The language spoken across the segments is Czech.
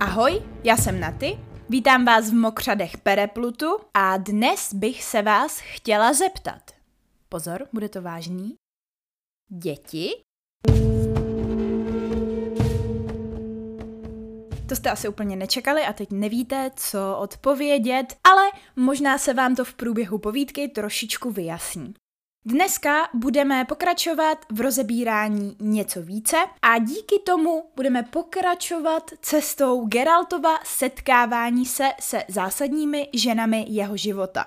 Ahoj, já jsem Naty, vítám vás v mokřadech Pereplutu a dnes bych se vás chtěla zeptat. Pozor, bude to vážný. Děti? To jste asi úplně nečekali a teď nevíte, co odpovědět, ale možná se vám to v průběhu povídky trošičku vyjasní. Dneska budeme pokračovat v rozebírání něco více a díky tomu budeme pokračovat cestou Geraltova setkávání se se zásadními ženami jeho života.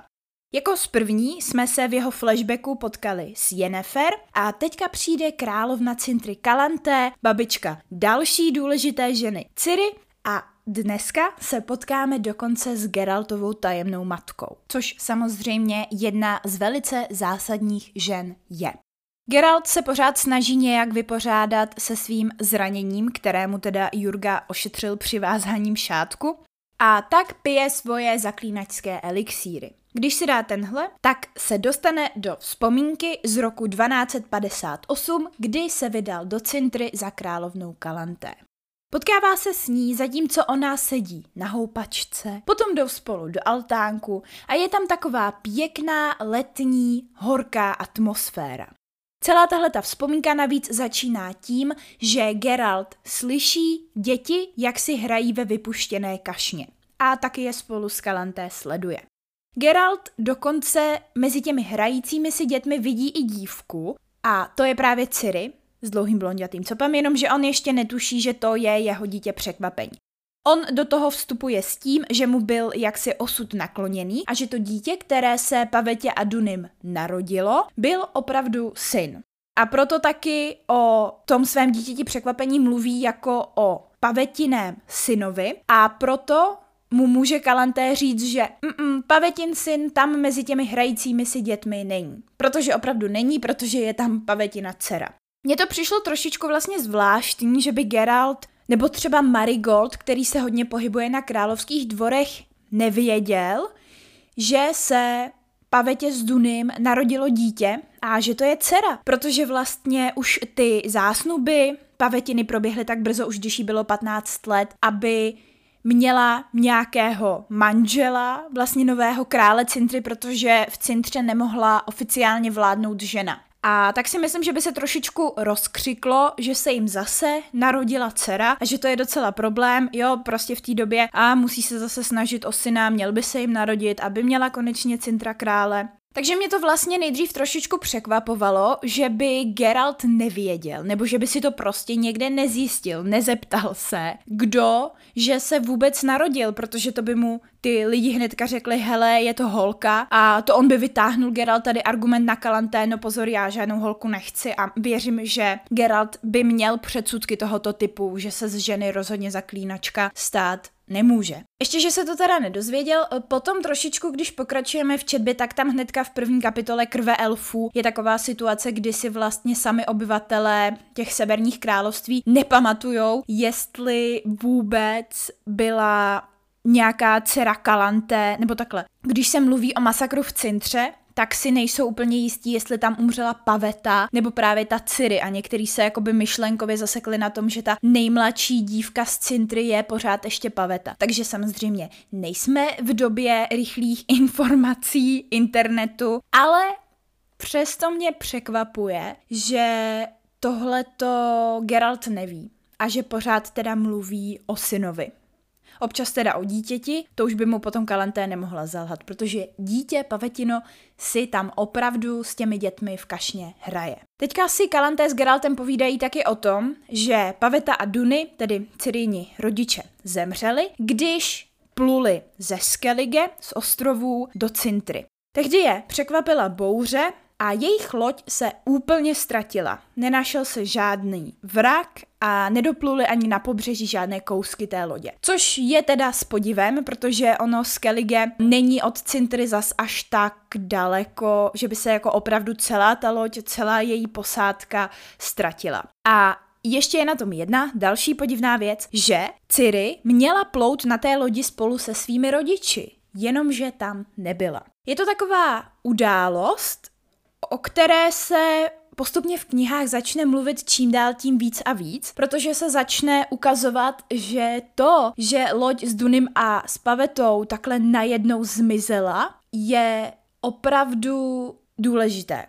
Jako z první jsme se v jeho flashbacku potkali s Yennefer a teďka přijde královna Cintry Kalanté, babička další důležité ženy Ciri a Dneska se potkáme dokonce s Geraltovou tajemnou matkou, což samozřejmě jedna z velice zásadních žen je. Geralt se pořád snaží nějak vypořádat se svým zraněním, kterému teda Jurga ošetřil přivázáním šátku, a tak pije svoje zaklínačské elixíry. Když si dá tenhle, tak se dostane do vzpomínky z roku 1258, kdy se vydal do Cintry za královnou Kalanté. Potkává se s ní, zatímco ona sedí na houpačce, potom jdou spolu do altánku a je tam taková pěkná letní horká atmosféra. Celá tahle ta vzpomínka navíc začíná tím, že Geralt slyší děti, jak si hrají ve vypuštěné kašně a taky je spolu s Kalanté sleduje. Geralt dokonce mezi těmi hrajícími si dětmi vidí i dívku a to je právě Ciri, s dlouhým blondětým copem, jenomže on ještě netuší, že to je jeho dítě překvapení. On do toho vstupuje s tím, že mu byl jaksi osud nakloněný a že to dítě, které se Pavetě a Dunim narodilo, byl opravdu syn. A proto taky o tom svém dítěti překvapení mluví jako o pavetiném synovi a proto mu může Kalanté říct, že pavetin syn tam mezi těmi hrajícími si dětmi není. Protože opravdu není, protože je tam pavetina dcera. Mně to přišlo trošičku vlastně zvláštní, že by Geralt nebo třeba Marigold, který se hodně pohybuje na královských dvorech, nevěděl, že se Pavetě s Dunym narodilo dítě a že to je dcera, protože vlastně už ty zásnuby Pavetiny proběhly tak brzo, už když jí bylo 15 let, aby měla nějakého manžela, vlastně nového krále Cintry, protože v Cintře nemohla oficiálně vládnout žena. A tak si myslím, že by se trošičku rozkřiklo, že se jim zase narodila dcera a že to je docela problém, jo, prostě v té době a musí se zase snažit o syna, měl by se jim narodit, aby měla konečně Cintra krále. Takže mě to vlastně nejdřív trošičku překvapovalo, že by Geralt nevěděl, nebo že by si to prostě někde nezjistil, nezeptal se, kdo, že se vůbec narodil, protože to by mu ty lidi hnedka řekli, hele, je to holka a to on by vytáhnul Geralt tady argument na Kalanté, no pozor, já žádnou holku nechci a věřím, že Geralt by měl předsudky tohoto typu, že se z ženy rozhodně zaklínačka stát nemůže. Ještě, že se to teda nedozvěděl, e, potom trošičku, když pokračujeme v četbě, tak tam hnedka v první kapitole Krve elfů je taková situace, kdy si vlastně sami obyvatelé těch severních království nepamatujou, jestli vůbec byla nějaká dcera Kalante, nebo takhle. Když se mluví o masakru v Cintře, tak si nejsou úplně jistí, jestli tam umřela Paveta nebo právě ta Ciri a některý se jakoby myšlenkově zasekli na tom, že ta nejmladší dívka z Cintry je pořád ještě Paveta. Takže samozřejmě nejsme v době rychlých informací internetu, ale přesto mě překvapuje, že tohleto Geralt neví a že pořád teda mluví o synovi. Občas teda o dítěti, to už by mu potom Kalanté nemohla zalhat, protože dítě Pavetino si tam opravdu s těmi dětmi v kašně hraje. Teďka si Kalanté s Geraltem povídají taky o tom, že Paveta a Duny, tedy Cyrini rodiče, zemřeli, když pluli ze Skellige z ostrovů do Cintry. Tehdy je překvapila bouře a jejich loď se úplně ztratila. Nenašel se žádný vrak a nedopluli ani na pobřeží žádné kousky té lodě. Což je teda s podivem, protože ono Skellige není od Cintry zas až tak daleko, že by se jako opravdu celá ta loď, celá její posádka ztratila. A ještě je na tom jedna další podivná věc, že Ciri měla plout na té lodi spolu se svými rodiči, jenomže tam nebyla. Je to taková událost, o které se postupně v knihách začne mluvit čím dál tím víc a víc, protože se začne ukazovat, že to, že loď s Dunim a s Pavetou takhle najednou zmizela, je opravdu důležité.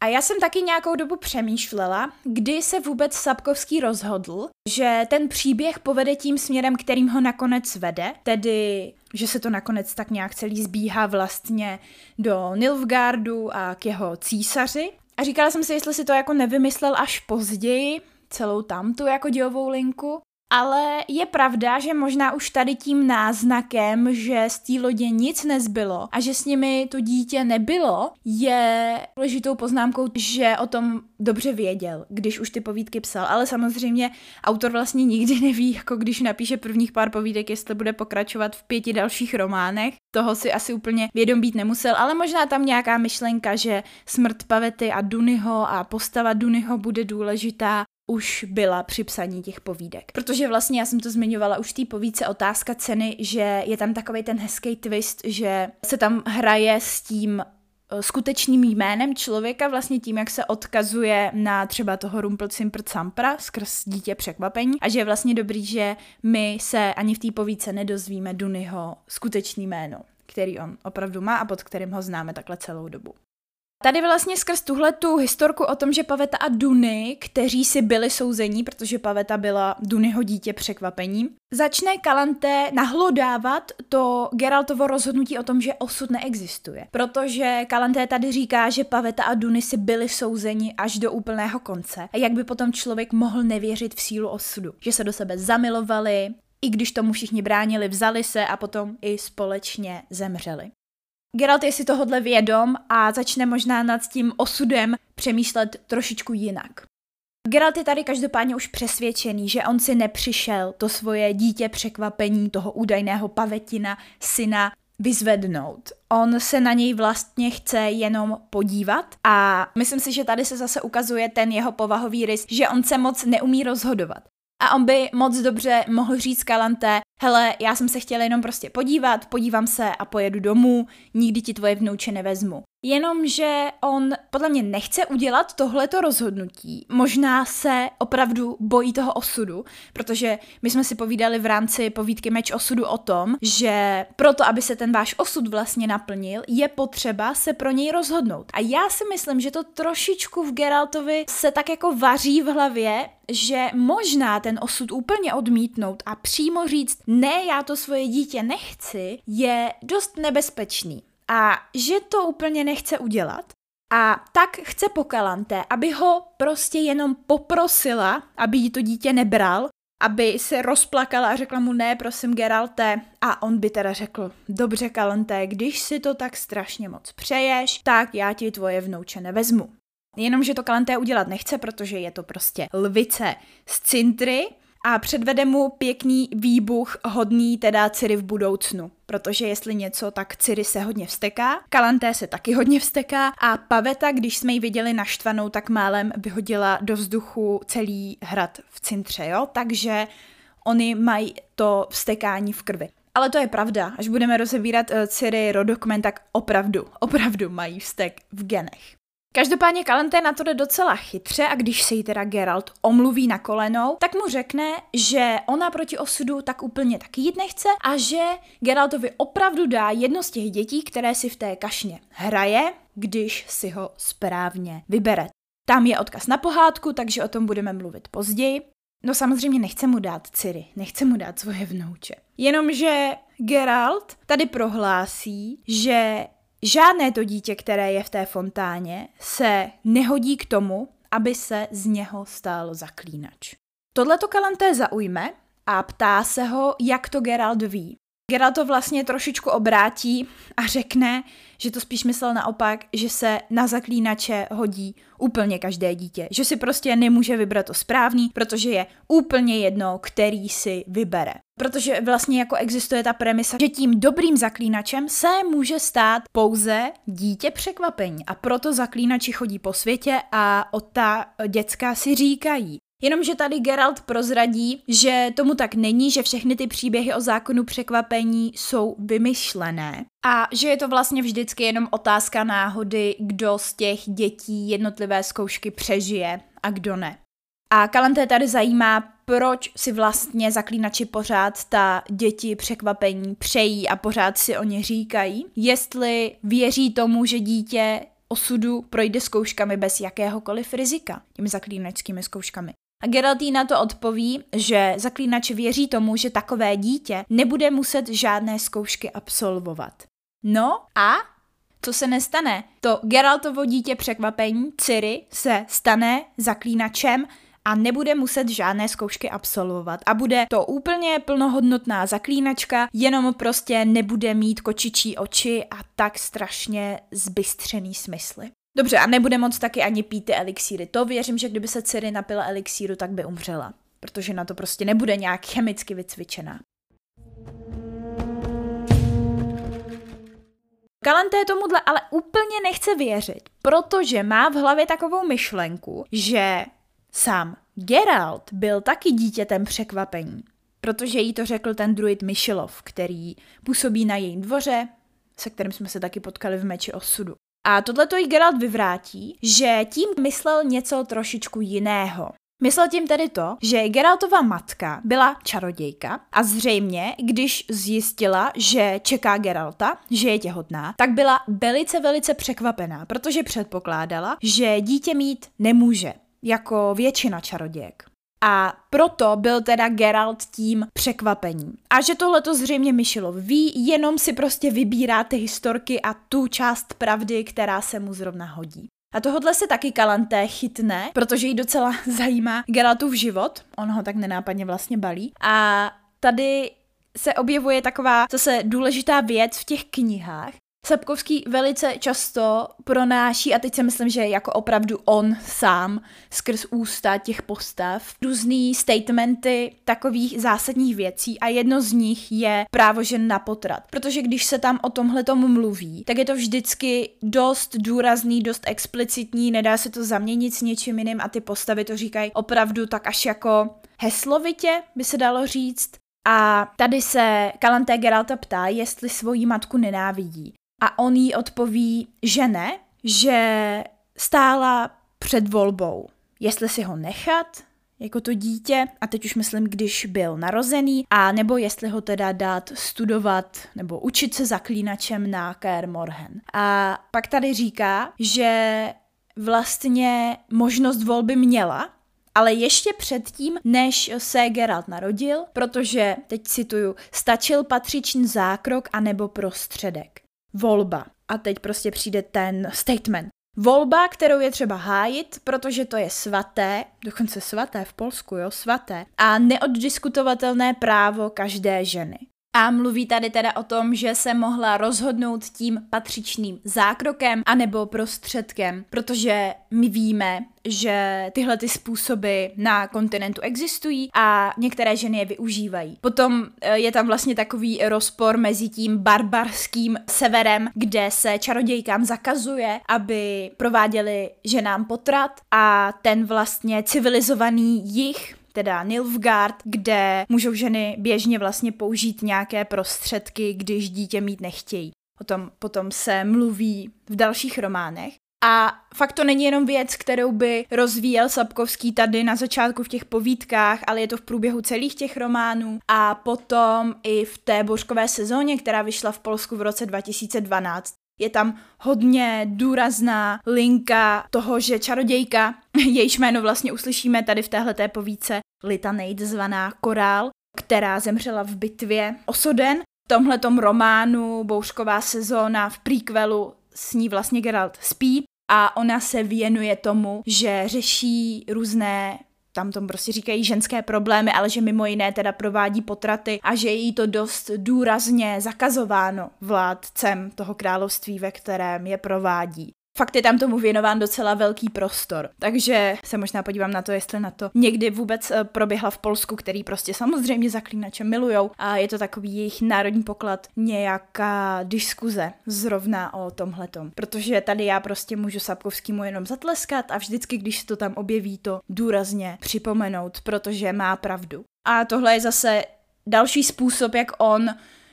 A já jsem taky nějakou dobu přemýšlela, kdy se vůbec Sapkovský rozhodl, že ten příběh povede tím směrem, kterým ho nakonec vede, tedy že se to nakonec tak nějak celý zbíhá vlastně do Nilfgaardu a k jeho císaři. A říkala jsem si, jestli si to jako nevymyslel až později, celou tamtu jako dějovou linku, ale je pravda, že možná už tady tím náznakem, že z té lodě nic nezbylo a že s nimi to dítě nebylo, je důležitou poznámkou, že o tom dobře věděl, když už ty povídky psal. Ale samozřejmě autor vlastně nikdy neví, jako když napíše prvních pár povídek, jestli bude pokračovat v pěti dalších románech. Toho si asi úplně vědom být nemusel, ale možná tam nějaká myšlenka, že smrt Pavety a Dunyho a postava Dunyho bude důležitá už byla při psaní těch povídek. Protože vlastně já jsem to zmiňovala už té povídce otázka ceny, že je tam takový ten hezký twist, že se tam hraje s tím eh, skutečným jménem člověka, vlastně tím, jak se odkazuje na třeba toho Rumpelcimpr Campra skrz dítě překvapení a že je vlastně dobrý, že my se ani v té povídce nedozvíme Dunyho skutečný jméno, který on opravdu má a pod kterým ho známe takhle celou dobu. Tady vlastně skrz tuhle tu historku o tom, že Paveta a Duny, kteří si byli souzení, protože Paveta byla Dunyho dítě překvapením, začne Kalante nahlodávat to Geraltovo rozhodnutí o tom, že osud neexistuje. Protože Kalante tady říká, že Paveta a Duny si byli souzeni až do úplného konce. A jak by potom člověk mohl nevěřit v sílu osudu? Že se do sebe zamilovali, i když tomu všichni bránili, vzali se a potom i společně zemřeli. Geralt je si tohodle vědom a začne možná nad tím osudem přemýšlet trošičku jinak. Geralt je tady každopádně už přesvědčený, že on si nepřišel to svoje dítě překvapení toho údajného pavetina, syna, vyzvednout. On se na něj vlastně chce jenom podívat a myslím si, že tady se zase ukazuje ten jeho povahový rys, že on se moc neumí rozhodovat. A on by moc dobře mohl říct Kalante, hele, já jsem se chtěla jenom prostě podívat, podívám se a pojedu domů, nikdy ti tvoje vnouče nevezmu. Jenomže on podle mě nechce udělat tohleto rozhodnutí. Možná se opravdu bojí toho osudu, protože my jsme si povídali v rámci povídky Meč osudu o tom, že proto, aby se ten váš osud vlastně naplnil, je potřeba se pro něj rozhodnout. A já si myslím, že to trošičku v Geraltovi se tak jako vaří v hlavě, že možná ten osud úplně odmítnout a přímo říct, ne, já to svoje dítě nechci, je dost nebezpečný a že to úplně nechce udělat. A tak chce po Kalante, aby ho prostě jenom poprosila, aby jí to dítě nebral, aby se rozplakala a řekla mu ne, prosím Geralte. A on by teda řekl, dobře Kalante, když si to tak strašně moc přeješ, tak já ti tvoje vnouče nevezmu. Jenomže to Kalante udělat nechce, protože je to prostě lvice z Cintry a předvede mu pěkný výbuch hodný teda Ciri v budoucnu. Protože jestli něco, tak Ciri se hodně vsteká, Kalanté se taky hodně vsteká a Paveta, když jsme ji viděli naštvanou, tak málem vyhodila do vzduchu celý hrad v Cintře, jo? Takže oni mají to vstekání v krvi. Ale to je pravda, až budeme rozebírat uh, Ciri rodokmen, tak opravdu, opravdu mají vztek v genech. Každopádně Kalenté na to jde docela chytře a když se jí teda Geralt omluví na kolenou, tak mu řekne, že ona proti osudu tak úplně taky jít nechce a že Geraltovi opravdu dá jedno z těch dětí, které si v té kašně hraje, když si ho správně vybere. Tam je odkaz na pohádku, takže o tom budeme mluvit později. No samozřejmě nechce mu dát Ciri, nechce mu dát svoje vnouče. Jenomže Geralt tady prohlásí, že Žádné to dítě, které je v té fontáně, se nehodí k tomu, aby se z něho stal zaklínač. Tohle to Kalanté zaujme a ptá se ho, jak to Geralt ví. Geralt to vlastně trošičku obrátí a řekne, že to spíš myslel naopak, že se na zaklínače hodí úplně každé dítě. Že si prostě nemůže vybrat to správný, protože je úplně jedno, který si vybere. Protože vlastně jako existuje ta premisa, že tím dobrým zaklínačem se může stát pouze dítě překvapení. A proto zaklínači chodí po světě a o ta děcka si říkají. Jenomže tady Geralt prozradí, že tomu tak není, že všechny ty příběhy o zákonu překvapení jsou vymyšlené a že je to vlastně vždycky jenom otázka náhody, kdo z těch dětí jednotlivé zkoušky přežije a kdo ne. A Kalanté tady zajímá, proč si vlastně zaklínači pořád ta děti překvapení přejí a pořád si o ně říkají. Jestli věří tomu, že dítě osudu projde zkouškami bez jakéhokoliv rizika, těmi zaklínačskými zkouškami. A Geraltína to odpoví, že zaklínač věří tomu, že takové dítě nebude muset žádné zkoušky absolvovat. No a co se nestane? To Geraltovo dítě překvapení, Ciri, se stane zaklínačem a nebude muset žádné zkoušky absolvovat. A bude to úplně plnohodnotná zaklínačka, jenom prostě nebude mít kočičí oči a tak strašně zbystřený smysly. Dobře, a nebude moc taky ani pít ty elixíry. To věřím, že kdyby se Ciri napila elixíru, tak by umřela. Protože na to prostě nebude nějak chemicky vycvičená. Kalenté tomuhle ale úplně nechce věřit, protože má v hlavě takovou myšlenku, že Sám Geralt byl taky dítětem překvapení, protože jí to řekl ten druid Myšilov, který působí na jejím dvoře, se kterým jsme se taky potkali v meči osudu. A tohle to jí Geralt vyvrátí, že tím myslel něco trošičku jiného. Myslel tím tedy to, že Geraltova matka byla čarodějka a zřejmě, když zjistila, že čeká Geralta, že je těhotná, tak byla velice, velice překvapená, protože předpokládala, že dítě mít nemůže jako většina čarodějek. A proto byl teda Geralt tím překvapením. A že tohle to zřejmě Myšilov ví, jenom si prostě vybírá ty historky a tu část pravdy, která se mu zrovna hodí. A tohle se taky Kalanté chytne, protože jí docela zajímá Geraltův život, on ho tak nenápadně vlastně balí. A tady se objevuje taková zase důležitá věc v těch knihách, Sapkovský velice často pronáší, a teď si myslím, že jako opravdu on sám, skrz ústa těch postav, různý statementy takových zásadních věcí a jedno z nich je právo žen na potrat. Protože když se tam o tomhle tomu mluví, tak je to vždycky dost důrazný, dost explicitní, nedá se to zaměnit s něčím jiným a ty postavy to říkají opravdu tak až jako heslovitě, by se dalo říct. A tady se Kalanté Geralta ptá, jestli svoji matku nenávidí. A on jí odpoví, že ne, že stála před volbou, jestli si ho nechat, jako to dítě, a teď už myslím, když byl narozený, a nebo jestli ho teda dát studovat nebo učit se zaklínačem na Kaer Morhen. A pak tady říká, že vlastně možnost volby měla, ale ještě předtím, než se Geralt narodil, protože, teď cituju, stačil patřičný zákrok anebo prostředek volba. A teď prostě přijde ten statement. Volba, kterou je třeba hájit, protože to je svaté, dokonce svaté v Polsku, jo, svaté, a neoddiskutovatelné právo každé ženy. A mluví tady teda o tom, že se mohla rozhodnout tím patřičným zákrokem anebo prostředkem, protože my víme, že tyhle ty způsoby na kontinentu existují a některé ženy je využívají. Potom eh, je tam vlastně takový rozpor mezi tím barbarským severem, kde se čarodějkám zakazuje, aby prováděli ženám potrat a ten vlastně civilizovaný jich, teda Nilfgaard, kde můžou ženy běžně vlastně použít nějaké prostředky, když dítě mít nechtějí. O tom potom se mluví v dalších románech. A fakt to není jenom věc, kterou by rozvíjel Sapkovský tady na začátku v těch povídkách, ale je to v průběhu celých těch románů a potom i v té božkové sezóně, která vyšla v Polsku v roce 2012. Je tam hodně důrazná linka toho, že čarodějka, jejíž jméno vlastně uslyšíme tady v téhleté povídce, Litanejd zvaná Korál, která zemřela v bitvě Osoden. V tomhletom románu Bouřková sezóna v prequelu s ní vlastně Geralt spí a ona se věnuje tomu, že řeší různé tam tomu prostě říkají ženské problémy, ale že mimo jiné teda provádí potraty a že je jí to dost důrazně zakazováno vládcem toho království, ve kterém je provádí. Fakt je tam tomu věnován docela velký prostor, takže se možná podívám na to, jestli na to někdy vůbec eh, proběhla v Polsku, který prostě samozřejmě zaklínače milujou a je to takový jejich národní poklad, nějaká diskuze zrovna o tomhletom. Protože tady já prostě můžu Sapkovskému jenom zatleskat a vždycky, když se to tam objeví, to důrazně připomenout, protože má pravdu. A tohle je zase další způsob, jak on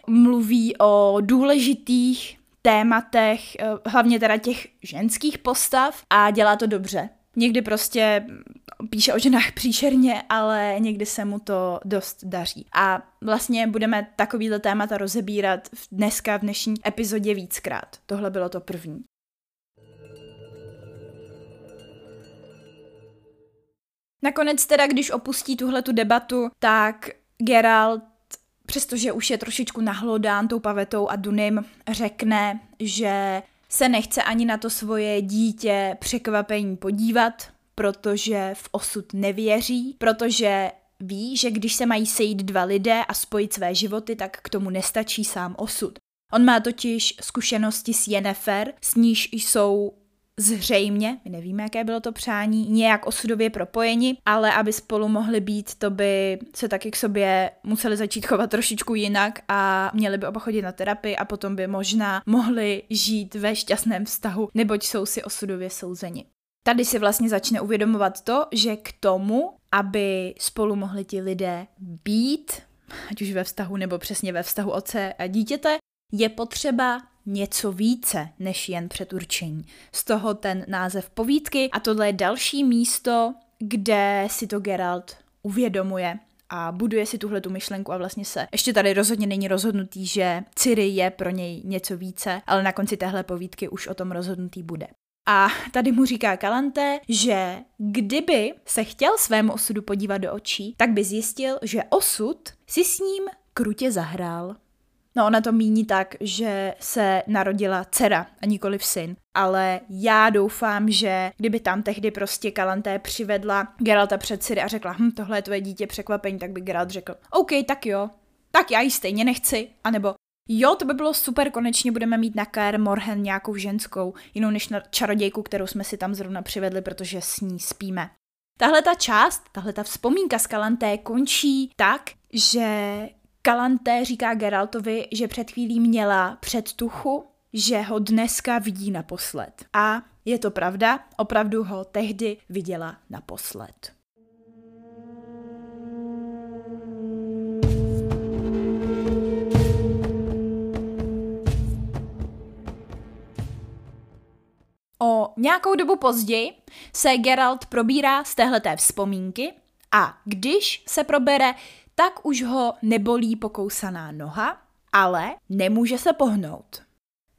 mluví o důležitých tématech, eh, hlavně teda těch ženských postav a dělá to dobře. Někdy prostě píše o ženách příšerně, ale někdy se mu to dost daří. A vlastně budeme takovýhle témata rozebírat dneska v dnešní epizodě víckrát. Tohle bylo to první. Nakonec teda, když opustí tuhle tu debatu, tak Geralt přestože už je trošičku nahlodán tou pavetou a Dunim, řekne, že se nechce ani na to svoje dítě překvapení podívat, protože v osud nevěří, protože ví, že když se mají sejít dva lidé a spojit své životy, tak k tomu nestačí sám osud. On má totiž zkušenosti s Jennifer, s níž jsou zřejmě, my nevíme, jaké bylo to přání, nějak osudově propojeni, ale aby spolu mohli být, to by se taky k sobě museli začít chovat trošičku jinak a měli by oba chodit na terapii a potom by možná mohli žít ve šťastném vztahu, neboť jsou si osudově souzeni. Tady si vlastně začne uvědomovat to, že k tomu, aby spolu mohli ti lidé být, ať už ve vztahu nebo přesně ve vztahu otce a dítěte, je potřeba něco více než jen předurčení. Z toho ten název povídky a tohle je další místo, kde si to Geralt uvědomuje a buduje si tuhle tu myšlenku a vlastně se ještě tady rozhodně není rozhodnutý, že Ciri je pro něj něco více, ale na konci téhle povídky už o tom rozhodnutý bude. A tady mu říká Kalante, že kdyby se chtěl svému osudu podívat do očí, tak by zjistil, že osud si s ním krutě zahrál. No ona to míní tak, že se narodila dcera a nikoli syn. Ale já doufám, že kdyby tam tehdy prostě Kalanté přivedla Geralta před Ciri a řekla, hm, tohle je tvoje dítě překvapení, tak by Geralt řekl, OK, tak jo, tak já ji stejně nechci. A nebo jo, to by bylo super, konečně budeme mít na Kaer Morhen nějakou ženskou, jinou než na čarodějku, kterou jsme si tam zrovna přivedli, protože s ní spíme. Tahle ta část, tahle ta vzpomínka z Kalanté končí tak, že Kalanté říká Geraltovi, že před chvílí měla předtuchu, že ho dneska vidí naposled. A je to pravda, opravdu ho tehdy viděla naposled. O nějakou dobu později se Geralt probírá z téhleté vzpomínky a když se probere, tak už ho nebolí pokousaná noha, ale nemůže se pohnout.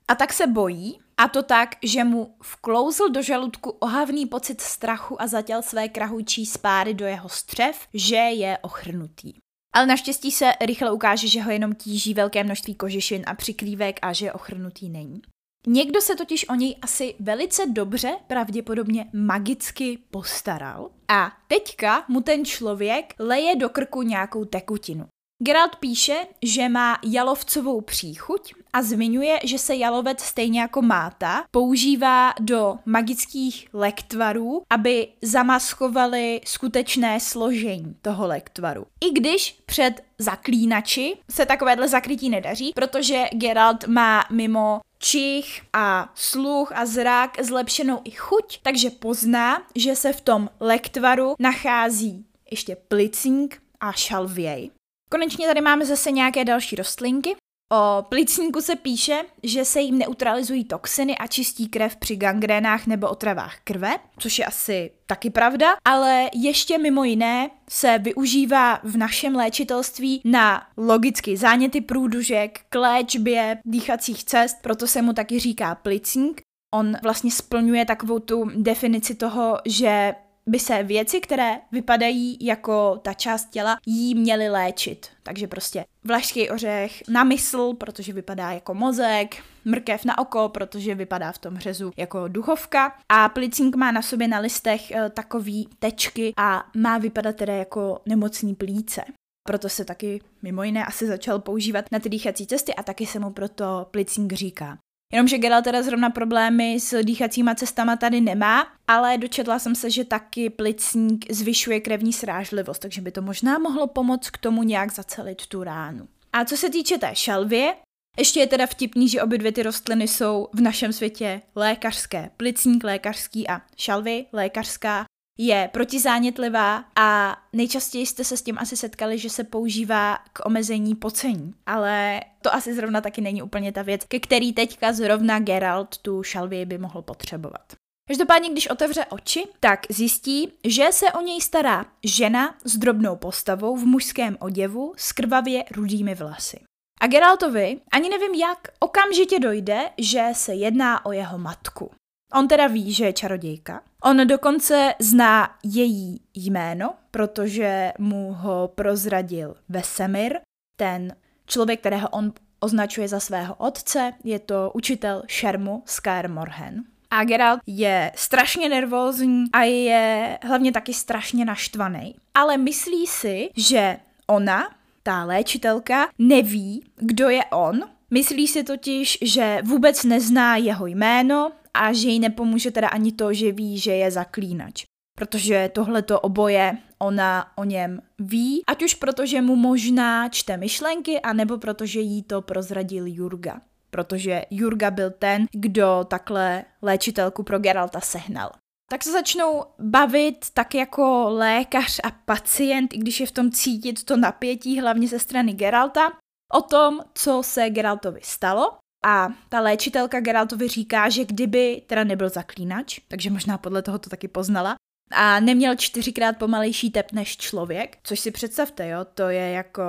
A tak se bojí, a to tak, že mu vklouzl do žaludku ohavný pocit strachu a zatěl své krahujčí spáry do jeho střev, že je ochrnutý. Ale naštěstí se rychle ukáže, že ho jenom tíží velké množství kožešin a přikrývek a že ochrnutý není. Někdo se totiž o něj asi velice dobře, pravděpodobně magicky postaral a teďka mu ten člověk leje do krku nějakou tekutinu. Geralt píše, že má jalovcovou příchuť a zmiňuje, že se jalovec stejně jako máta používá do magických lektvarů, aby zamaskovali skutečné složení toho lektvaru. I když před zaklínači se takovéhle zakrytí nedaří, protože Geralt má mimo čich a sluch a zrak zlepšenou i chuť, takže pozná, že se v tom lektvaru nachází ještě plicník a šalvěj. Konečně tady máme zase nějaké další rostlinky. O plicníku se píše, že se jim neutralizují toxiny a čistí krev při gangrénách nebo otravách krve, což je asi taky pravda, ale ještě mimo jiné se využívá v našem léčitelství na logicky záněty průdužek, k léčbě dýchacích cest, proto se mu taky říká plicník. On vlastně splňuje takovou tu definici toho, že by se věci, které vypadají jako ta část těla, jí měly léčit. Takže prostě vlašský ořech na mysl, protože vypadá jako mozek, mrkev na oko, protože vypadá v tom řezu jako duchovka a plicink má na sobě na listech e, takový tečky a má vypadat teda jako nemocný plíce. Proto se taky mimo jiné asi začal používat na ty dýchací cesty a taky se mu proto plicink říká. Jenomže Geralt teda zrovna problémy s dýchacíma cestama tady nemá, ale dočetla jsem se, že taky plicník zvyšuje krevní srážlivost, takže by to možná mohlo pomoct k tomu nějak zacelit tu ránu. A co se týče té šalvě, ještě je teda vtipný, že obě dvě ty rostliny jsou v našem světě lékařské. Plicník lékařský a šalvy lékařská je protizánětlivá a nejčastěji jste se s tím asi setkali, že se používá k omezení pocení. Ale to asi zrovna taky není úplně ta věc, ke který teďka zrovna Geralt tu šalvii by mohl potřebovat. Každopádně, když otevře oči, tak zjistí, že se o něj stará žena s drobnou postavou v mužském oděvu s krvavě rudými vlasy. A Geraltovi, ani nevím jak, okamžitě dojde, že se jedná o jeho matku. On teda ví, že je čarodějka. On dokonce zná její jméno, protože mu ho prozradil Vesemir, ten člověk, kterého on označuje za svého otce, je to učitel šermu Skyr Morhen. A Geralt je strašně nervózní a je hlavně taky strašně naštvaný. Ale myslí si, že ona, ta léčitelka, neví, kdo je on. Myslí si totiž, že vůbec nezná jeho jméno a že jí nepomůže teda ani to, že ví, že je zaklínač. Protože tohleto oboje ona o něm ví, ať už protože mu možná čte myšlenky, anebo protože jí to prozradil Jurga. Protože Jurga byl ten, kdo takhle léčitelku pro Geralta sehnal. Tak se začnou bavit tak jako lékař a pacient, i když je v tom cítit to napětí, hlavně ze strany Geralta, o tom, co se Geraltovi stalo a ta léčitelka Geraltovi říká, že kdyby teda nebyl zaklínač, takže možná podle toho to taky poznala, a neměl čtyřikrát pomalejší tep než člověk, což si představte, jo, to je jako...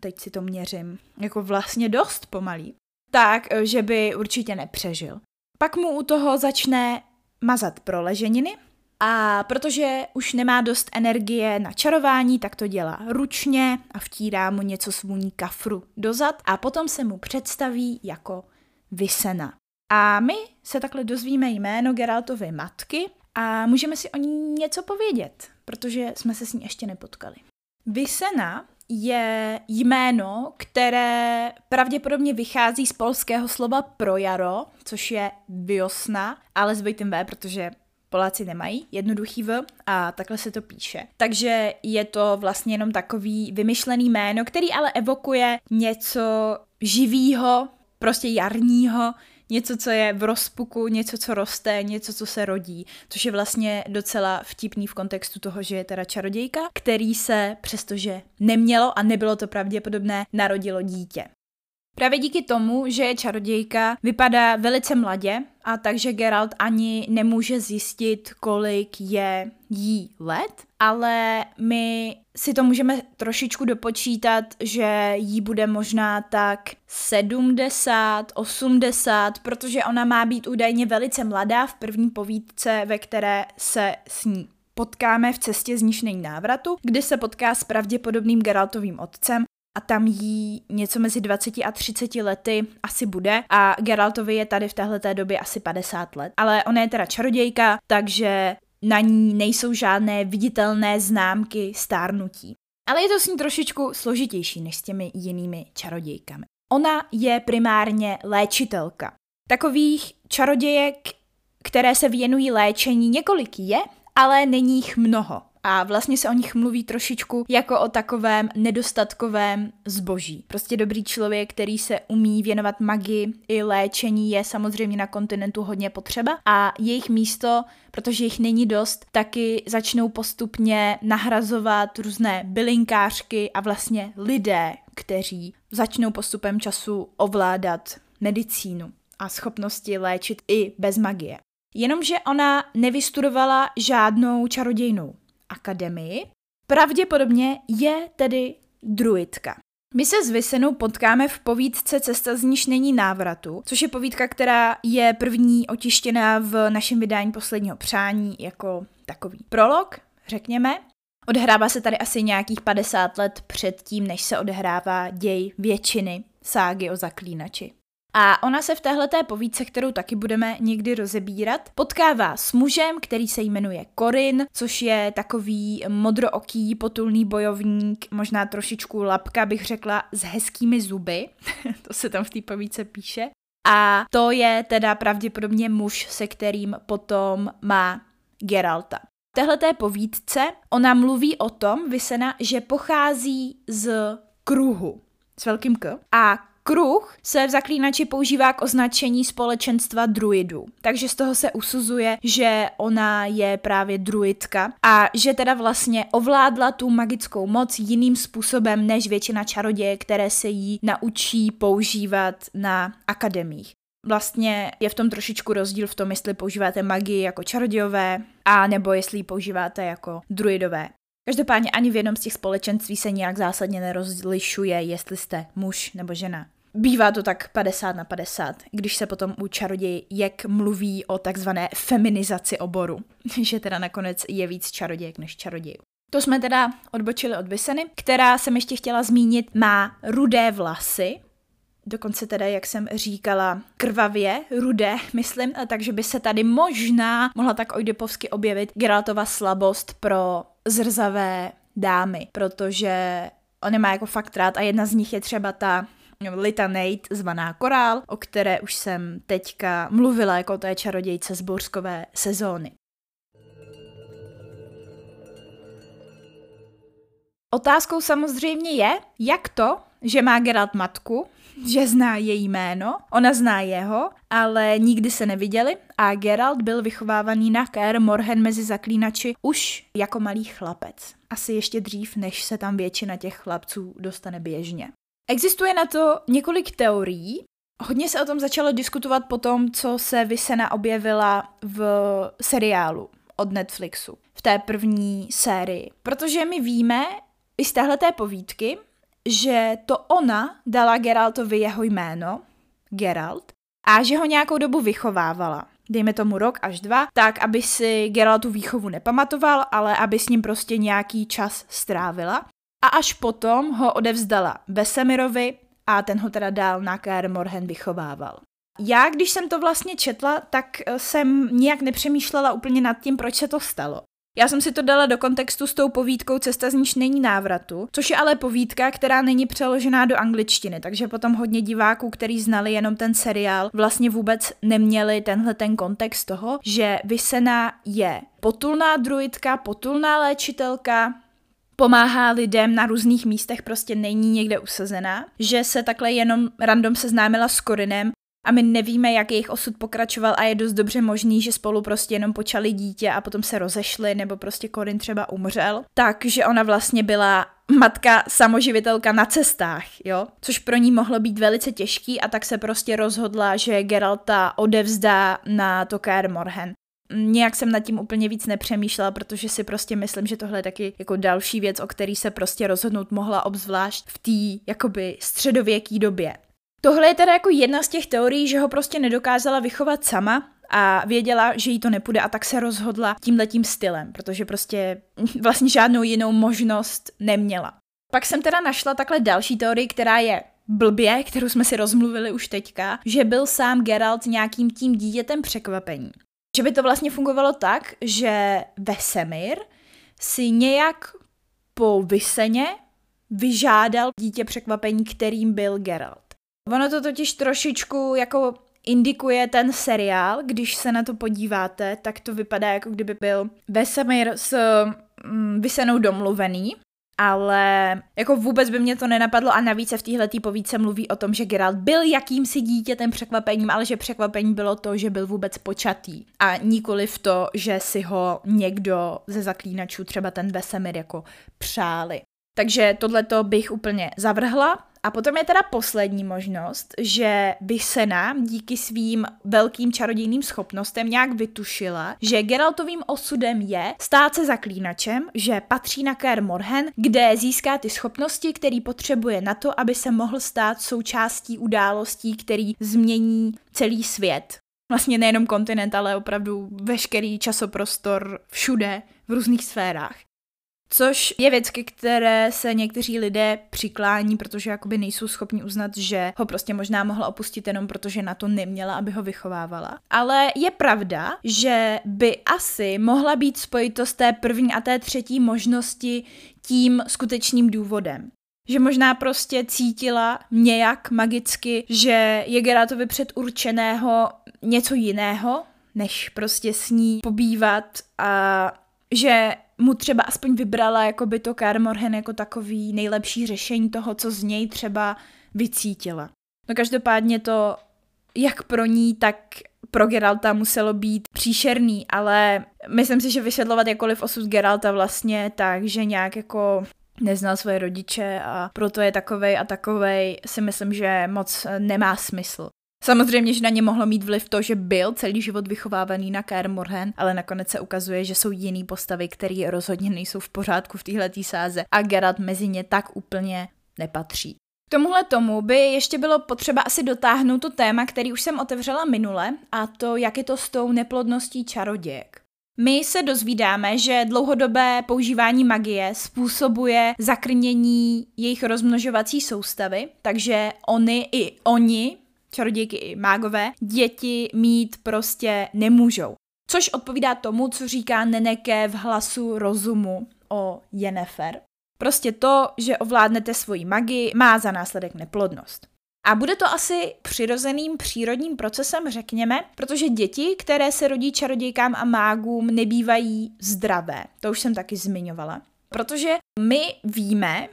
Teď si to měřím. Jako vlastně dost pomalý. Tak, že by určitě nepřežil. Pak mu u toho začne mazat proleženiny, a protože už nemá dost energie na čarování, tak to dělá ručně a vtírá mu něco svůní kafru dozad a potom se mu představí jako Vysena. A my se takhle dozvíme jméno Geraltovy matky a můžeme si o ní něco povědět, protože jsme se s ní ještě nepotkali. Vysena je jméno, které pravděpodobně vychází z polského slova pro jaro, což je viosna, ale dvojitým V, protože Poláci nemají jednoduchý V a takhle se to píše. Takže je to vlastně jenom takový vymyšlený jméno, který ale evokuje něco živýho, prostě jarního, něco, co je v rozpuku, něco, co roste, něco, co se rodí, což je vlastně docela vtipný v kontextu toho, že je teda čarodějka, který se, přestože nemělo a nebylo to pravděpodobné, narodilo dítě. Právě díky tomu, že je čarodějka, vypadá velice mladě a takže Geralt ani nemůže zjistit, kolik je jí let, ale my si to můžeme trošičku dopočítat, že jí bude možná tak 70, 80, protože ona má být údajně velice mladá v první povídce, ve které se s ní potkáme v cestě z níž není návratu, kdy se potká s pravděpodobným Geraltovým otcem a tam jí něco mezi 20 a 30 lety asi bude a Geraltovi je tady v téhle době asi 50 let. Ale ona je teda čarodějka, takže na ní nejsou žádné viditelné známky stárnutí. Ale je to s ní trošičku složitější než s těmi jinými čarodějkami. Ona je primárně léčitelka. Takových čarodějek, které se věnují léčení, několik je, ale není jich mnoho a vlastně se o nich mluví trošičku jako o takovém nedostatkovém zboží. Prostě dobrý člověk, který se umí věnovat magii i léčení, je samozřejmě na kontinentu hodně potřeba a jejich místo, protože jich není dost, taky začnou postupně nahrazovat různé bylinkářky a vlastně lidé, kteří začnou postupem času ovládat medicínu a schopnosti léčit i bez magie. Jenomže ona nevystudovala žádnou čarodějnou akademii. Pravděpodobně je tedy druidka. My se s Vysenou potkáme v povídce Cesta z níž není návratu, což je povídka, která je první otištěná v našem vydání posledního přání jako takový prolog, řekněme. Odhrává se tady asi nějakých 50 let před tím, než se odehrává děj většiny ságy o zaklínači. A ona se v téhleté povídce, kterou taky budeme někdy rozebírat, potkává s mužem, který se jmenuje Korin, což je takový modrooký, potulný bojovník, možná trošičku lapka, bych řekla, s hezkými zuby. to se tam v té povídce píše. A to je teda pravděpodobně muž, se kterým potom má Geralta. V téhleté povídce ona mluví o tom, Vysena, že pochází z kruhu, s velkým K. A Kruh se v zaklínači používá k označení společenstva druidů, takže z toho se usuzuje, že ona je právě druidka a že teda vlastně ovládla tu magickou moc jiným způsobem než většina čaroděje, které se jí naučí používat na akademiích. Vlastně je v tom trošičku rozdíl v tom, jestli používáte magii jako čarodějové, a nebo jestli ji používáte jako druidové. Každopádně ani v jednom z těch společenství se nějak zásadně nerozlišuje, jestli jste muž nebo žena. Bývá to tak 50 na 50, když se potom u čarodějek mluví o takzvané feminizaci oboru, že teda nakonec je víc čarodějek než čarodějů. To jsme teda odbočili od Vyseny, která jsem ještě chtěla zmínit, má rudé vlasy, dokonce teda, jak jsem říkala, krvavě, rudé, myslím, takže by se tady možná mohla tak ojdepovsky objevit Geraltova slabost pro zrzavé dámy, protože on má jako fakt rád a jedna z nich je třeba ta Lita Nate zvaná Korál, o které už jsem teďka mluvila jako té čarodějce z bouřkové sezóny. Otázkou samozřejmě je, jak to, že má Geralt matku, že zná její jméno, ona zná jeho, ale nikdy se neviděli a Geralt byl vychovávaný na Kaer Morhen mezi zaklínači už jako malý chlapec. Asi ještě dřív, než se tam většina těch chlapců dostane běžně. Existuje na to několik teorií. Hodně se o tom začalo diskutovat po tom, co se Vysena objevila v seriálu od Netflixu, v té první sérii. Protože my víme i z téhleté povídky, že to ona dala Geraltovi jeho jméno, Geralt, a že ho nějakou dobu vychovávala. Dejme tomu rok až dva, tak aby si Geraltu výchovu nepamatoval, ale aby s ním prostě nějaký čas strávila. A až potom ho odevzdala Vesemirovi a ten ho teda dál na Kaer Morhen vychovával. Já, když jsem to vlastně četla, tak jsem nijak nepřemýšlela úplně nad tím, proč se to stalo. Já jsem si to dala do kontextu s tou povídkou Cesta z níž není návratu, což je ale povídka, která není přeložená do angličtiny, takže potom hodně diváků, který znali jenom ten seriál, vlastně vůbec neměli tenhle ten kontext toho, že Vysena je potulná druidka, potulná léčitelka, pomáhá lidem na různých místech, prostě není někde usazená, že se takhle jenom random seznámila s Korinem a my nevíme, jak jejich osud pokračoval a je dost dobře možný, že spolu prostě jenom počali dítě a potom se rozešli nebo prostě Korin třeba umřel. Takže ona vlastně byla matka samoživitelka na cestách, jo, což pro ní mohlo být velice těžký a tak se prostě rozhodla, že Geralta odevzdá na to Kaer Morhen nějak jsem nad tím úplně víc nepřemýšlela, protože si prostě myslím, že tohle je taky jako další věc, o který se prostě rozhodnout mohla obzvlášť v té jakoby středověké době. Tohle je teda jako jedna z těch teorií, že ho prostě nedokázala vychovat sama a věděla, že jí to nepůjde a tak se rozhodla tímhletím stylem, protože prostě vlastně žádnou jinou možnost neměla. Pak jsem teda našla takhle další teorii, která je blbě, kterou jsme si rozmluvili už teďka, že byl sám Geralt nějakým tím dítětem překvapení. Že by to vlastně fungovalo tak, že Vesemir si nějak po Vyseně vyžádal dítě překvapení, kterým byl Geralt. Ono to totiž trošičku jako indikuje ten seriál, když se na to podíváte, tak to vypadá jako kdyby byl Vesemir s mm, Vysenou domluvený ale jako vůbec by mě to nenapadlo a navíc se v téhle povídce mluví o tom, že Geralt byl jakýmsi dítětem překvapením, ale že překvapení bylo to, že byl vůbec počatý a nikoli v to, že si ho někdo ze zaklínačů, třeba ten Vesemir, jako přáli. Takže tohleto bych úplně zavrhla. A potom je teda poslední možnost, že Vysena díky svým velkým čarodějným schopnostem nějak vytušila, že Geraltovým osudem je stát se zaklínačem, že patří na Kaer Morhen, kde získá ty schopnosti, který potřebuje na to, aby se mohl stát součástí událostí, který změní celý svět. Vlastně nejenom kontinent, ale opravdu veškerý časoprostor všude, v různých sférách. Což je věc, ke které se někteří lidé přiklání, protože jakoby nejsou schopni uznat, že ho prostě možná mohla opustit jenom protože na to neměla, aby ho vychovávala. Ale je pravda, že by asi mohla být spojitost té první a té třetí možnosti tím skutečným důvodem. Že možná prostě cítila nějak magicky, že je Geratovi předurčeného něco jiného, než prostě s ní pobývat a že mu třeba aspoň vybrala jako by to Karmorhen jako takový nejlepší řešení toho, co z něj třeba vycítila. No každopádně to jak pro ní, tak pro Geralta muselo být příšerný, ale myslím si, že vysvětlovat jakoliv osud Geralta vlastně tak, že nějak jako neznal svoje rodiče a proto je takovej a takovej, si myslím, že moc nemá smysl. Samozřejmě, že na ně mohlo mít vliv to, že byl celý život vychovávaný na Kaer Morhen, ale nakonec se ukazuje, že jsou jiný postavy, které rozhodně nejsou v pořádku v téhle sáze a Geralt mezi ně tak úplně nepatří. K tomuhle tomu by ještě bylo potřeba asi dotáhnout to téma, který už jsem otevřela minule, a to, jak je to s tou neplodností čarodějek. My se dozvídáme, že dlouhodobé používání magie způsobuje zakrnění jejich rozmnožovací soustavy, takže oni i oni čarodějky i mágové, děti mít prostě nemůžou. Což odpovídá tomu, co říká Neneke v hlasu rozumu o Jennefer. Prostě to, že ovládnete svoji magii, má za následek neplodnost. A bude to asi přirozeným přírodním procesem, řekněme, protože děti, které se rodí čarodějkám a mágům, nebývají zdravé. To už jsem taky zmiňovala. Protože my víme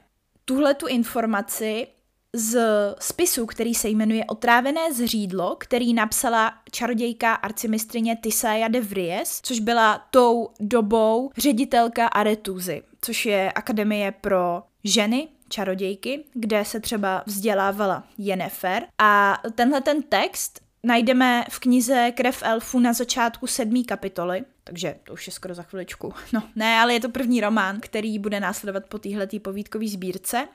tuhle tu informaci z spisu, který se jmenuje Otrávené zřídlo, který napsala čarodějka arcimistrině Tisaja de Vries, což byla tou dobou ředitelka Aretuzy, což je akademie pro ženy, čarodějky, kde se třeba vzdělávala Jennefer. A tenhle ten text najdeme v knize Krev elfu na začátku sedmé kapitoly, takže to už je skoro za chviličku. No, ne, ale je to první román, který bude následovat po téhletý povídkové sbírce.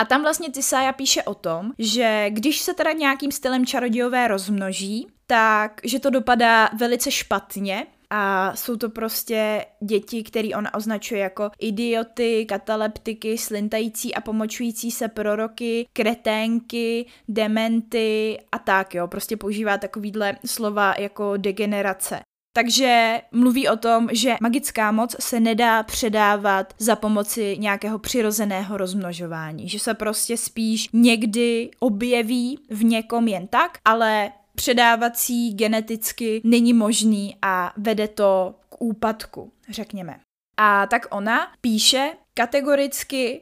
A tam vlastně Tisaja píše o tom, že když se teda nějakým stylem čarodějové rozmnoží, tak že to dopadá velice špatně, a jsou to prostě děti, který on označuje jako idioty, kataleptiky, slintající a pomočující se proroky, kreténky, dementy a tak, jo. Prostě používá takovýhle slova jako degenerace. Takže mluví o tom, že magická moc se nedá předávat za pomoci nějakého přirozeného rozmnožování, že se prostě spíš někdy objeví v někom jen tak, ale předávací geneticky není možný a vede to k úpadku, řekněme. A tak ona píše, kategoricky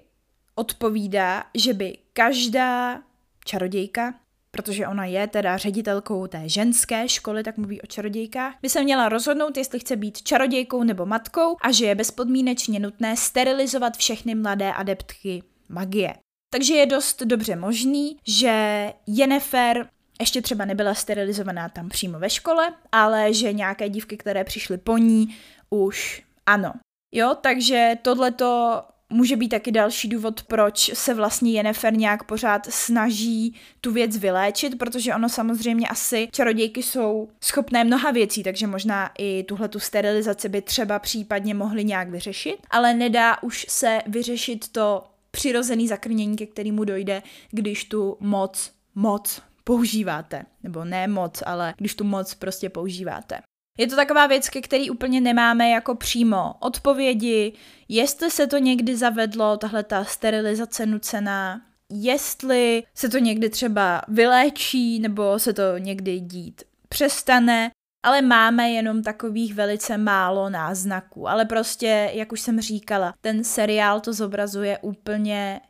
odpovídá, že by každá čarodějka protože ona je teda ředitelkou té ženské školy, tak mluví o čarodějkách, by se měla rozhodnout, jestli chce být čarodějkou nebo matkou a že je bezpodmínečně nutné sterilizovat všechny mladé adeptky magie. Takže je dost dobře možný, že Jennifer ještě třeba nebyla sterilizovaná tam přímo ve škole, ale že nějaké dívky, které přišly po ní, už ano. Jo, takže tohleto může být taky další důvod, proč se vlastně Jennifer nějak pořád snaží tu věc vyléčit, protože ono samozřejmě asi čarodějky jsou schopné mnoha věcí, takže možná i tuhle tu sterilizaci by třeba případně mohli nějak vyřešit, ale nedá už se vyřešit to přirozený zakrnění, ke kterému dojde, když tu moc, moc používáte. Nebo ne moc, ale když tu moc prostě používáte. Je to taková věc, ke který úplně nemáme jako přímo odpovědi, jestli se to někdy zavedlo, tahle ta sterilizace nucená, jestli se to někdy třeba vyléčí, nebo se to někdy dít přestane, ale máme jenom takových velice málo náznaků. Ale prostě, jak už jsem říkala, ten seriál to zobrazuje úplně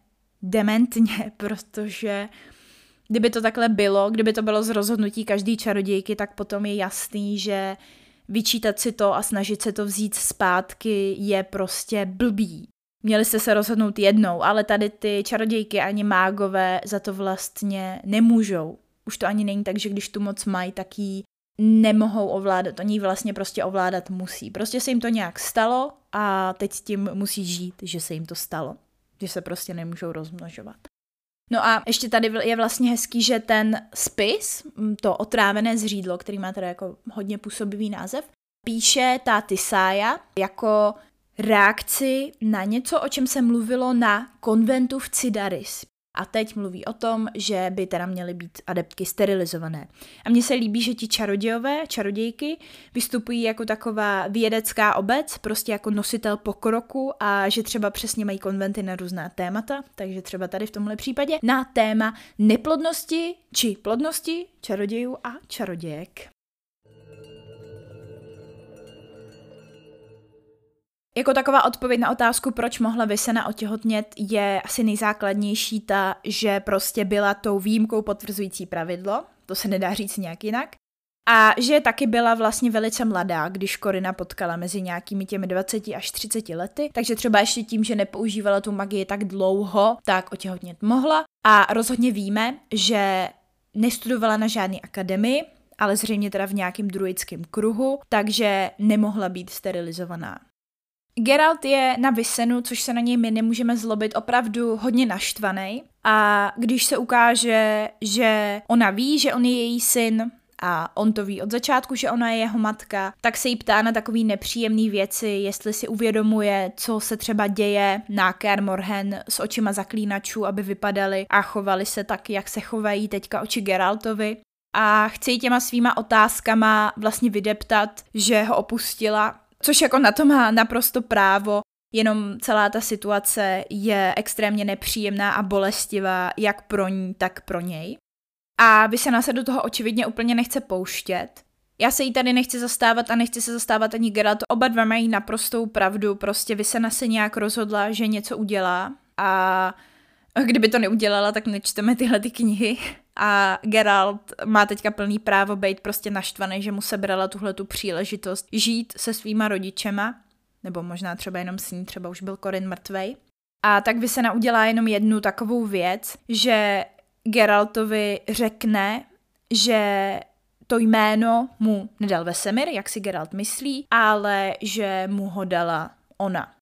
dementně, protože kdyby to takhle bylo, kdyby to bylo z rozhodnutí každý čarodějky, tak potom je jasný, že vyčítat si to a snažit se to vzít zpátky je prostě blbý. Měli jste se rozhodnout jednou, ale tady ty čarodějky ani mágové za to vlastně nemůžou. Už to ani není tak, že když tu moc mají, tak ji nemohou ovládat. Oni vlastně prostě ovládat musí. Prostě se jim to nějak stalo a teď s tím musí žít, že se jim to stalo. Že se prostě nemůžou rozmnožovat. No a ještě tady je vlastně hezký, že ten spis, mm, to otrávené zřídlo, který má teda jako hodně působivý název, píše ta Tisája jako reakci na něco, o čem se mluvilo na konventu v Cidaris. A teď mluví o tom, že by teda měly být adeptky sterilizované. A mně se líbí, že ti čarodějové, čarodějky, vystupují jako taková vědecká obec, prostě jako nositel pokroku a že třeba přesně mají konventy na různá témata, takže třeba tady v tomhle případě na téma neplodnosti či plodnosti čarodějů a čarodějek. Jako taková odpověď na otázku, proč mohla Vysena otěhotnět, je asi nejzákladnější ta, že prostě byla tou výjimkou potvrzující pravidlo, to se nedá říct nějak jinak, a že taky byla vlastně velice mladá, když Korina potkala mezi nějakými těmi 20 až 30 lety, takže třeba ještě tím, že nepoužívala tu magii tak dlouho, tak otěhotnět mohla. A rozhodně víme, že nestudovala na žádné akademii, ale zřejmě teda v nějakém druidském kruhu, takže nemohla být sterilizovaná. Geralt je na Vysenu, což se na něj my nemůžeme zlobit, opravdu hodně naštvaný. A když se ukáže, že ona ví, že on je její syn, a on to ví od začátku, že ona je jeho matka, tak se jí ptá na takový nepříjemné věci, jestli si uvědomuje, co se třeba děje na Kermorhen s očima zaklínačů, aby vypadali a chovali se tak, jak se chovají teďka oči Geraltovi. A chce jí těma svýma otázkama vlastně vydeptat, že ho opustila Což jako na to má naprosto právo, jenom celá ta situace je extrémně nepříjemná a bolestivá jak pro ní, tak pro něj. A vy se do toho očividně úplně nechce pouštět. Já se jí tady nechci zastávat a nechci se zastávat ani Geralt. Oba dva mají naprostou pravdu, prostě vy se se nějak rozhodla, že něco udělá a kdyby to neudělala, tak nečteme tyhle ty knihy. A Geralt má teďka plný právo být prostě naštvaný, že mu sebrala tuhle tu příležitost žít se svýma rodičema, nebo možná třeba jenom s ní, třeba už byl Corin mrtvej. A tak vy se udělá jenom jednu takovou věc, že Geraltovi řekne, že to jméno mu nedal Vesemir, jak si Geralt myslí, ale že mu ho dala ona.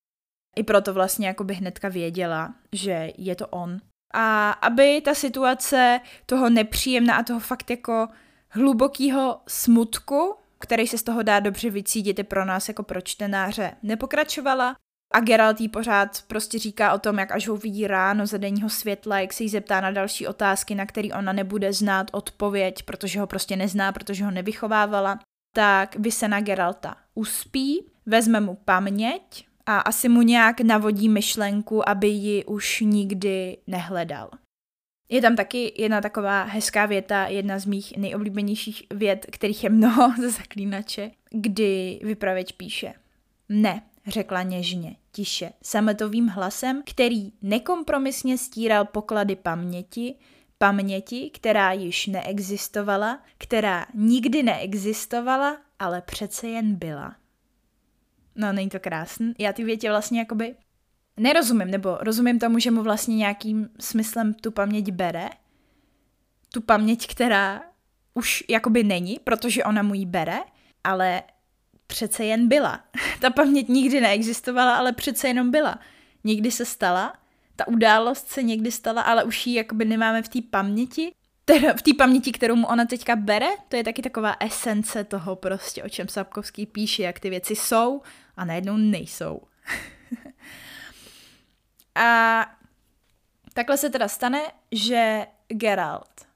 I proto vlastně jako by hnedka věděla, že je to on. A aby ta situace toho nepříjemná a toho fakt jako hlubokého smutku, který se z toho dá dobře vycítit i pro nás jako pro čtenáře, nepokračovala, a Geralt jí pořád prostě říká o tom, jak až ho uvidí ráno za denního světla, jak se jí zeptá na další otázky, na které ona nebude znát odpověď, protože ho prostě nezná, protože ho nevychovávala, tak vy se na Geralta uspí, vezme mu paměť a asi mu nějak navodí myšlenku, aby ji už nikdy nehledal. Je tam taky jedna taková hezká věta, jedna z mých nejoblíbenějších vět, kterých je mnoho ze zaklínače, kdy vypravěč píše Ne, řekla něžně, tiše, sametovým hlasem, který nekompromisně stíral poklady paměti, paměti, která již neexistovala, která nikdy neexistovala, ale přece jen byla. No, není to krásný. Já ty větě vlastně jakoby nerozumím, nebo rozumím tomu, že mu vlastně nějakým smyslem tu paměť bere, tu paměť, která už jakoby není, protože ona mu ji bere, ale přece jen byla. Ta paměť nikdy neexistovala, ale přece jenom byla. Nikdy se stala, ta událost se někdy stala, ale už ji jakoby nemáme v té paměti. Teda v té paměti, kterou mu ona teďka bere, to je taky taková esence toho prostě, o čem Sapkovský píše, jak ty věci jsou a najednou nejsou. a takhle se teda stane, že Geralt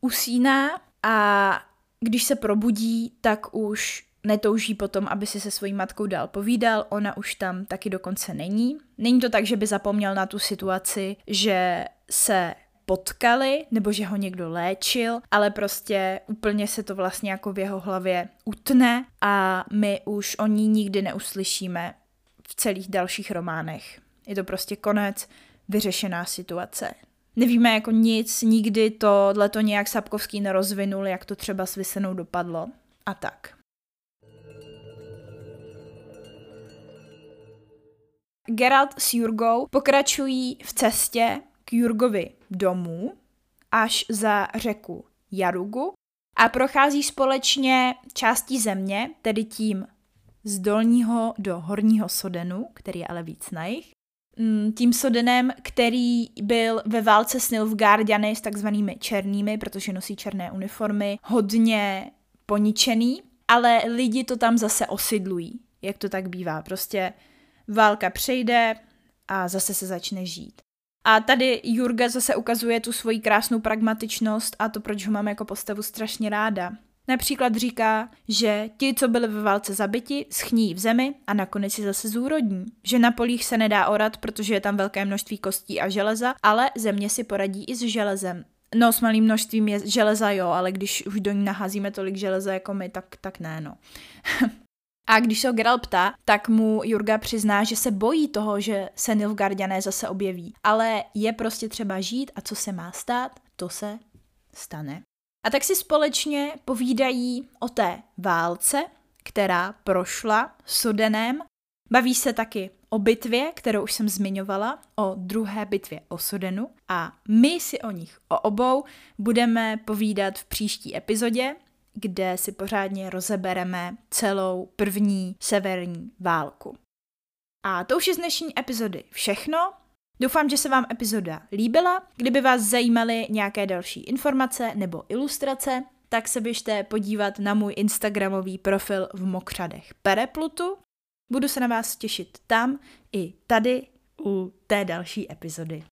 usíná a když se probudí, tak už netouží potom, aby si se svojí matkou dál povídal, ona už tam taky dokonce není. Není to tak, že by zapomněl na tu situaci, že se potkali, nebo že ho někdo léčil, ale prostě úplně se to vlastně jako v jeho hlavě utne a my už o ní nikdy neuslyšíme v celých dalších románech. Je to prostě konec, vyřešená situace. Nevíme jako nic, nikdy tohle to nějak Sapkovský nerozvinul, jak to třeba s Vysenou dopadlo a tak. Geralt s Jurgou pokračují v cestě k Jurgovi domů až za řeku Jarugu a prochází společně částí země, tedy tím z dolního do horního Sodenu, který je ale víc na jich. Mm, tím Sodenem, který byl ve válce s Nilfgaardiany s takzvanými černými, protože nosí černé uniformy, hodně poničený, ale lidi to tam zase osidlují, jak to tak bývá. Prostě válka přejde a zase se začne žít. A tady Jurga zase ukazuje tu svoji krásnou pragmatičnost a to, proč ho mám jako postavu strašně ráda. Například říká, že ti, co byli ve válce zabiti, schní v zemi a nakonec si zase zúrodní. Že na polích se nedá orat, protože je tam velké množství kostí a železa, ale země si poradí i s železem. No, s malým množstvím je železa jo, ale když už do ní naházíme tolik železa jako my, tak, tak ne, no. A když se ho Geralt ptá, tak mu Jurga přizná, že se bojí toho, že se Nilfgaardiané zase objeví. Ale je prostě třeba žít a co se má stát, to se stane. A tak si společně povídají o té válce, která prošla Sodenem. Baví se taky o bitvě, kterou už jsem zmiňovala, o druhé bitvě o Sodenu a my si o nich, o obou, budeme povídat v příští epizodě, kde si pořádně rozebereme celou první severní válku. A to už je z dnešní epizody všechno. Doufám, že se vám epizoda líbila. Kdyby vás zajímaly nějaké další informace nebo ilustrace, tak se běžte podívat na můj Instagramový profil v Mokřadech Pereplutu. Budu se na vás těšit tam i tady u té další epizody.